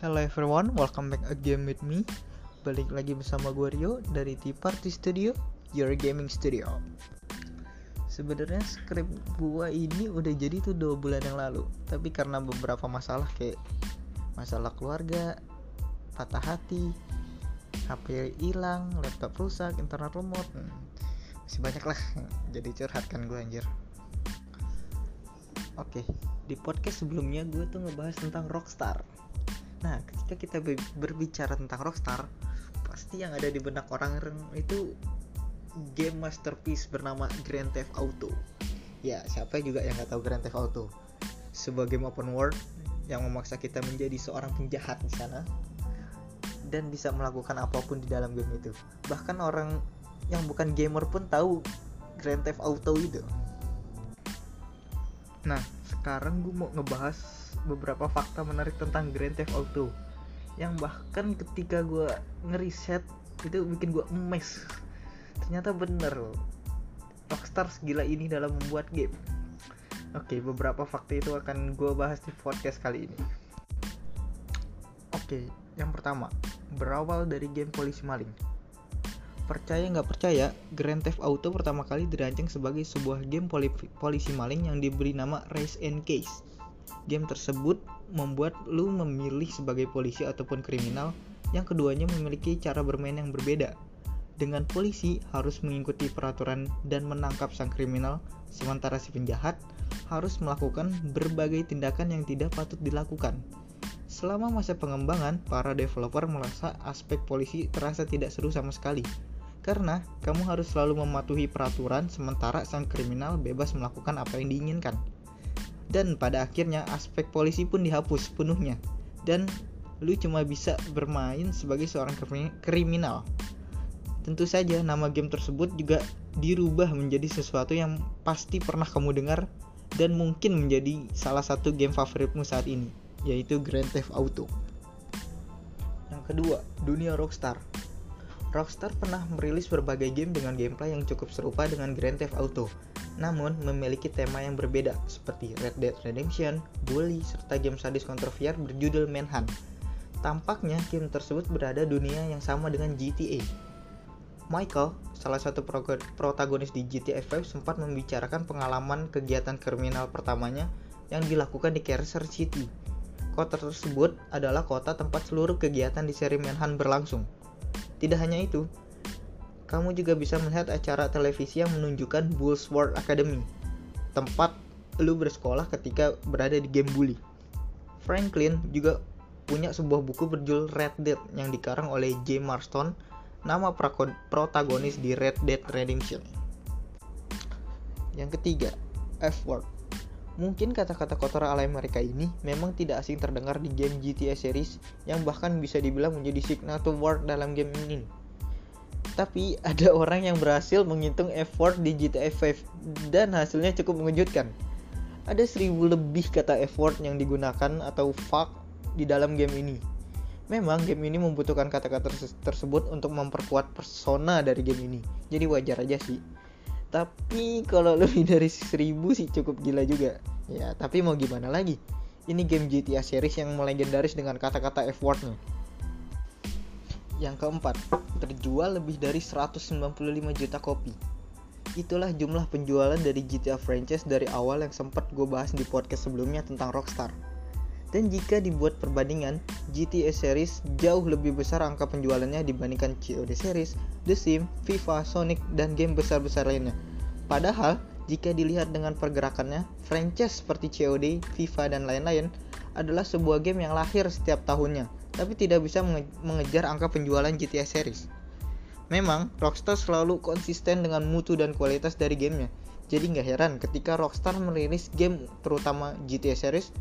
Hello everyone, welcome back again with me. Balik lagi bersama gue Rio dari Tea Party Studio, Your Gaming Studio. Sebenarnya skrip gue ini udah jadi tuh dua bulan yang lalu Tapi karena beberapa masalah kayak Masalah keluarga, patah hati, HP hilang, laptop rusak, internet remote hmm, Masih banyak lah, jadi curhat kan gue anjir. Oke, di podcast sebelumnya gue tuh ngebahas tentang Rockstar Nah, ketika kita berbicara tentang Rockstar, pasti yang ada di benak orang itu game masterpiece bernama Grand Theft Auto. Ya, siapa juga yang nggak tahu Grand Theft Auto? Sebuah game open world yang memaksa kita menjadi seorang penjahat di sana dan bisa melakukan apa pun di dalam game itu. Bahkan orang yang bukan gamer pun tahu Grand Theft Auto itu. Nah, sekarang gue mau ngebahas beberapa fakta menarik tentang Grand Theft Auto. Yang bahkan ketika gue ngeriset itu bikin gue emes ternyata bener loh. Rockstar segila ini dalam membuat game. Oke beberapa fakta itu akan gue bahas di podcast kali ini. Oke yang pertama berawal dari game polisi maling. Percaya nggak percaya, Grand Theft Auto pertama kali dirancang sebagai sebuah game polisi maling yang diberi nama Race and Case. Game tersebut membuat lu memilih sebagai polisi ataupun kriminal yang keduanya memiliki cara bermain yang berbeda. Dengan polisi harus mengikuti peraturan dan menangkap sang kriminal, sementara si penjahat harus melakukan berbagai tindakan yang tidak patut dilakukan. Selama masa pengembangan, para developer merasa aspek polisi terasa tidak seru sama sekali. Karena kamu harus selalu mematuhi peraturan sementara sang kriminal bebas melakukan apa yang diinginkan dan pada akhirnya aspek polisi pun dihapus sepenuhnya dan lu cuma bisa bermain sebagai seorang kriminal. Tentu saja nama game tersebut juga dirubah menjadi sesuatu yang pasti pernah kamu dengar dan mungkin menjadi salah satu game favoritmu saat ini, yaitu Grand Theft Auto. Yang kedua, dunia Rockstar. Rockstar pernah merilis berbagai game dengan gameplay yang cukup serupa dengan Grand Theft Auto, namun memiliki tema yang berbeda seperti Red Dead Redemption, Bully, serta game sadis kontroversial berjudul Manhunt. Tampaknya game tersebut berada dunia yang sama dengan GTA. Michael, salah satu protagonis di GTA 5 sempat membicarakan pengalaman kegiatan kriminal pertamanya yang dilakukan di Carcer City. Kota tersebut adalah kota tempat seluruh kegiatan di seri Manhunt berlangsung. Tidak hanya itu, kamu juga bisa melihat acara televisi yang menunjukkan Bullsworth Academy, tempat lu bersekolah ketika berada di game bully. Franklin juga punya sebuah buku berjudul Red Dead yang dikarang oleh J. Marston, nama protagonis di Red Dead Redemption. Yang ketiga, F-word. Mungkin kata-kata kotor alay mereka ini memang tidak asing terdengar di game GTA series yang bahkan bisa dibilang menjadi signature word dalam game ini tapi ada orang yang berhasil menghitung effort di GTA 5 dan hasilnya cukup mengejutkan. Ada seribu lebih kata effort yang digunakan atau fuck di dalam game ini. Memang game ini membutuhkan kata-kata tersebut untuk memperkuat persona dari game ini. Jadi wajar aja sih. Tapi kalau lebih dari seribu sih cukup gila juga. Ya, tapi mau gimana lagi? Ini game GTA series yang melegendaris dengan kata-kata F-wordnya. Yang keempat, terjual lebih dari 195 juta kopi. Itulah jumlah penjualan dari GTA franchise dari awal yang sempat gue bahas di podcast sebelumnya tentang Rockstar. Dan jika dibuat perbandingan, GTA series jauh lebih besar angka penjualannya dibandingkan COD series, The Sims, FIFA, Sonic, dan game besar-besar lainnya. Padahal, jika dilihat dengan pergerakannya, franchise seperti COD, FIFA, dan lain-lain adalah sebuah game yang lahir setiap tahunnya, tapi tidak bisa mengejar angka penjualan GTA series. Memang, Rockstar selalu konsisten dengan mutu dan kualitas dari gamenya. Jadi nggak heran ketika Rockstar merilis game terutama GTA series,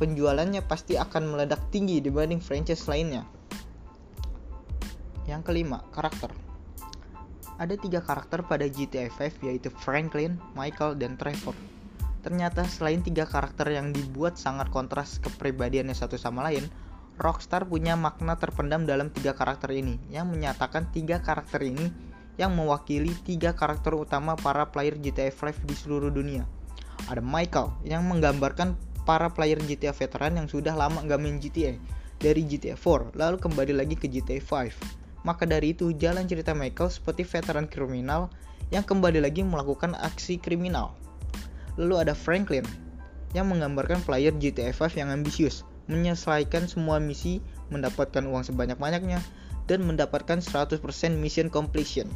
penjualannya pasti akan meledak tinggi dibanding franchise lainnya. Yang kelima, karakter. Ada tiga karakter pada GTA 5 yaitu Franklin, Michael, dan Trevor. Ternyata selain tiga karakter yang dibuat sangat kontras kepribadiannya satu sama lain, Rockstar punya makna terpendam dalam tiga karakter ini, yang menyatakan tiga karakter ini yang mewakili tiga karakter utama para player GTA 5 di seluruh dunia. Ada Michael yang menggambarkan para player GTA veteran yang sudah lama gak main GTA. dari GTA 4 lalu kembali lagi ke GTA 5. Maka dari itu jalan cerita Michael seperti veteran kriminal yang kembali lagi melakukan aksi kriminal. Lalu ada Franklin yang menggambarkan player GTA 5 yang ambisius, menyelesaikan semua misi, mendapatkan uang sebanyak-banyaknya, dan mendapatkan 100% mission completion.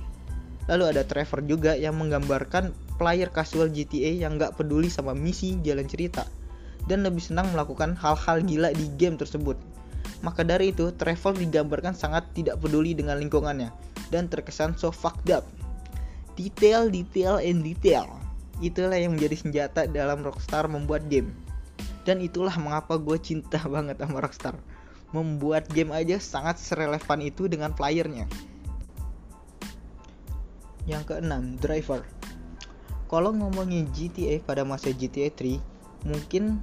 Lalu ada Trevor juga yang menggambarkan player casual GTA yang gak peduli sama misi jalan cerita dan lebih senang melakukan hal-hal gila di game tersebut. Maka dari itu, Travel digambarkan sangat tidak peduli dengan lingkungannya dan terkesan so fucked up. Detail, detail, and detail. Itulah yang menjadi senjata dalam Rockstar membuat game. Dan itulah mengapa gue cinta banget sama Rockstar. Membuat game aja sangat serelevan itu dengan playernya. Yang keenam, driver. Kalau ngomongin GTA pada masa GTA 3, mungkin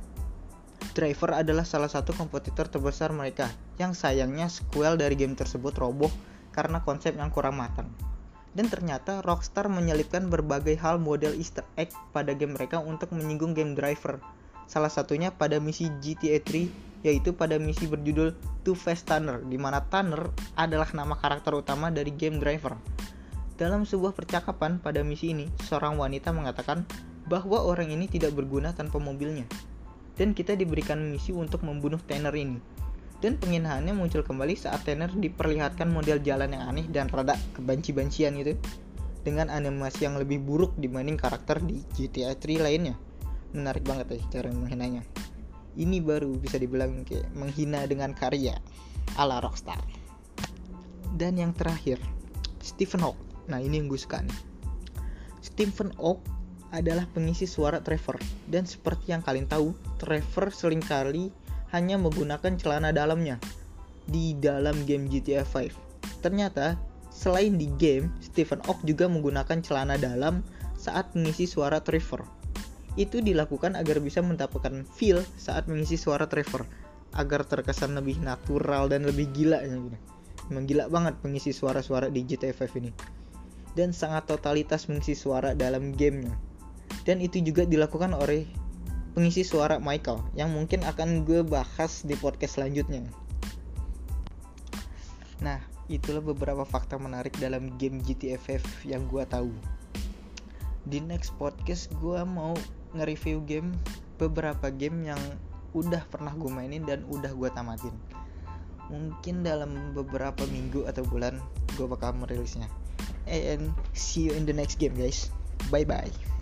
Driver adalah salah satu kompetitor terbesar mereka, yang sayangnya sequel dari game tersebut roboh karena konsep yang kurang matang. Dan ternyata Rockstar menyelipkan berbagai hal model easter egg pada game mereka untuk menyinggung game Driver. Salah satunya pada misi GTA 3 yaitu pada misi berjudul Two Face Tanner di mana Tanner adalah nama karakter utama dari game Driver. Dalam sebuah percakapan pada misi ini, seorang wanita mengatakan bahwa orang ini tidak berguna tanpa mobilnya dan kita diberikan misi untuk membunuh Tanner ini. Dan penghinaannya muncul kembali saat Tanner diperlihatkan model jalan yang aneh dan rada kebanci-bancian gitu dengan animasi yang lebih buruk dibanding karakter di GTA 3 lainnya. Menarik banget ya cara menghinanya. Ini baru bisa dibilang kayak menghina dengan karya ala Rockstar. Dan yang terakhir, Stephen Hawking. Nah ini yang gue suka nih. Stephen Hawking adalah pengisi suara Trevor. Dan seperti yang kalian tahu, Trevor sering kali hanya menggunakan celana dalamnya di dalam game GTA 5. Ternyata, selain di game, Stephen Oak juga menggunakan celana dalam saat mengisi suara Trevor. Itu dilakukan agar bisa mendapatkan feel saat mengisi suara Trevor, agar terkesan lebih natural dan lebih gila. Memang gila banget pengisi suara-suara di GTA 5 ini. Dan sangat totalitas mengisi suara dalam gamenya dan itu juga dilakukan oleh pengisi suara Michael yang mungkin akan gue bahas di podcast selanjutnya. Nah, itulah beberapa fakta menarik dalam game GTA 5 yang gue tahu. Di next podcast gue mau nge-review game beberapa game yang udah pernah gue mainin dan udah gue tamatin. Mungkin dalam beberapa minggu atau bulan gue bakal merilisnya. And see you in the next game guys. Bye bye.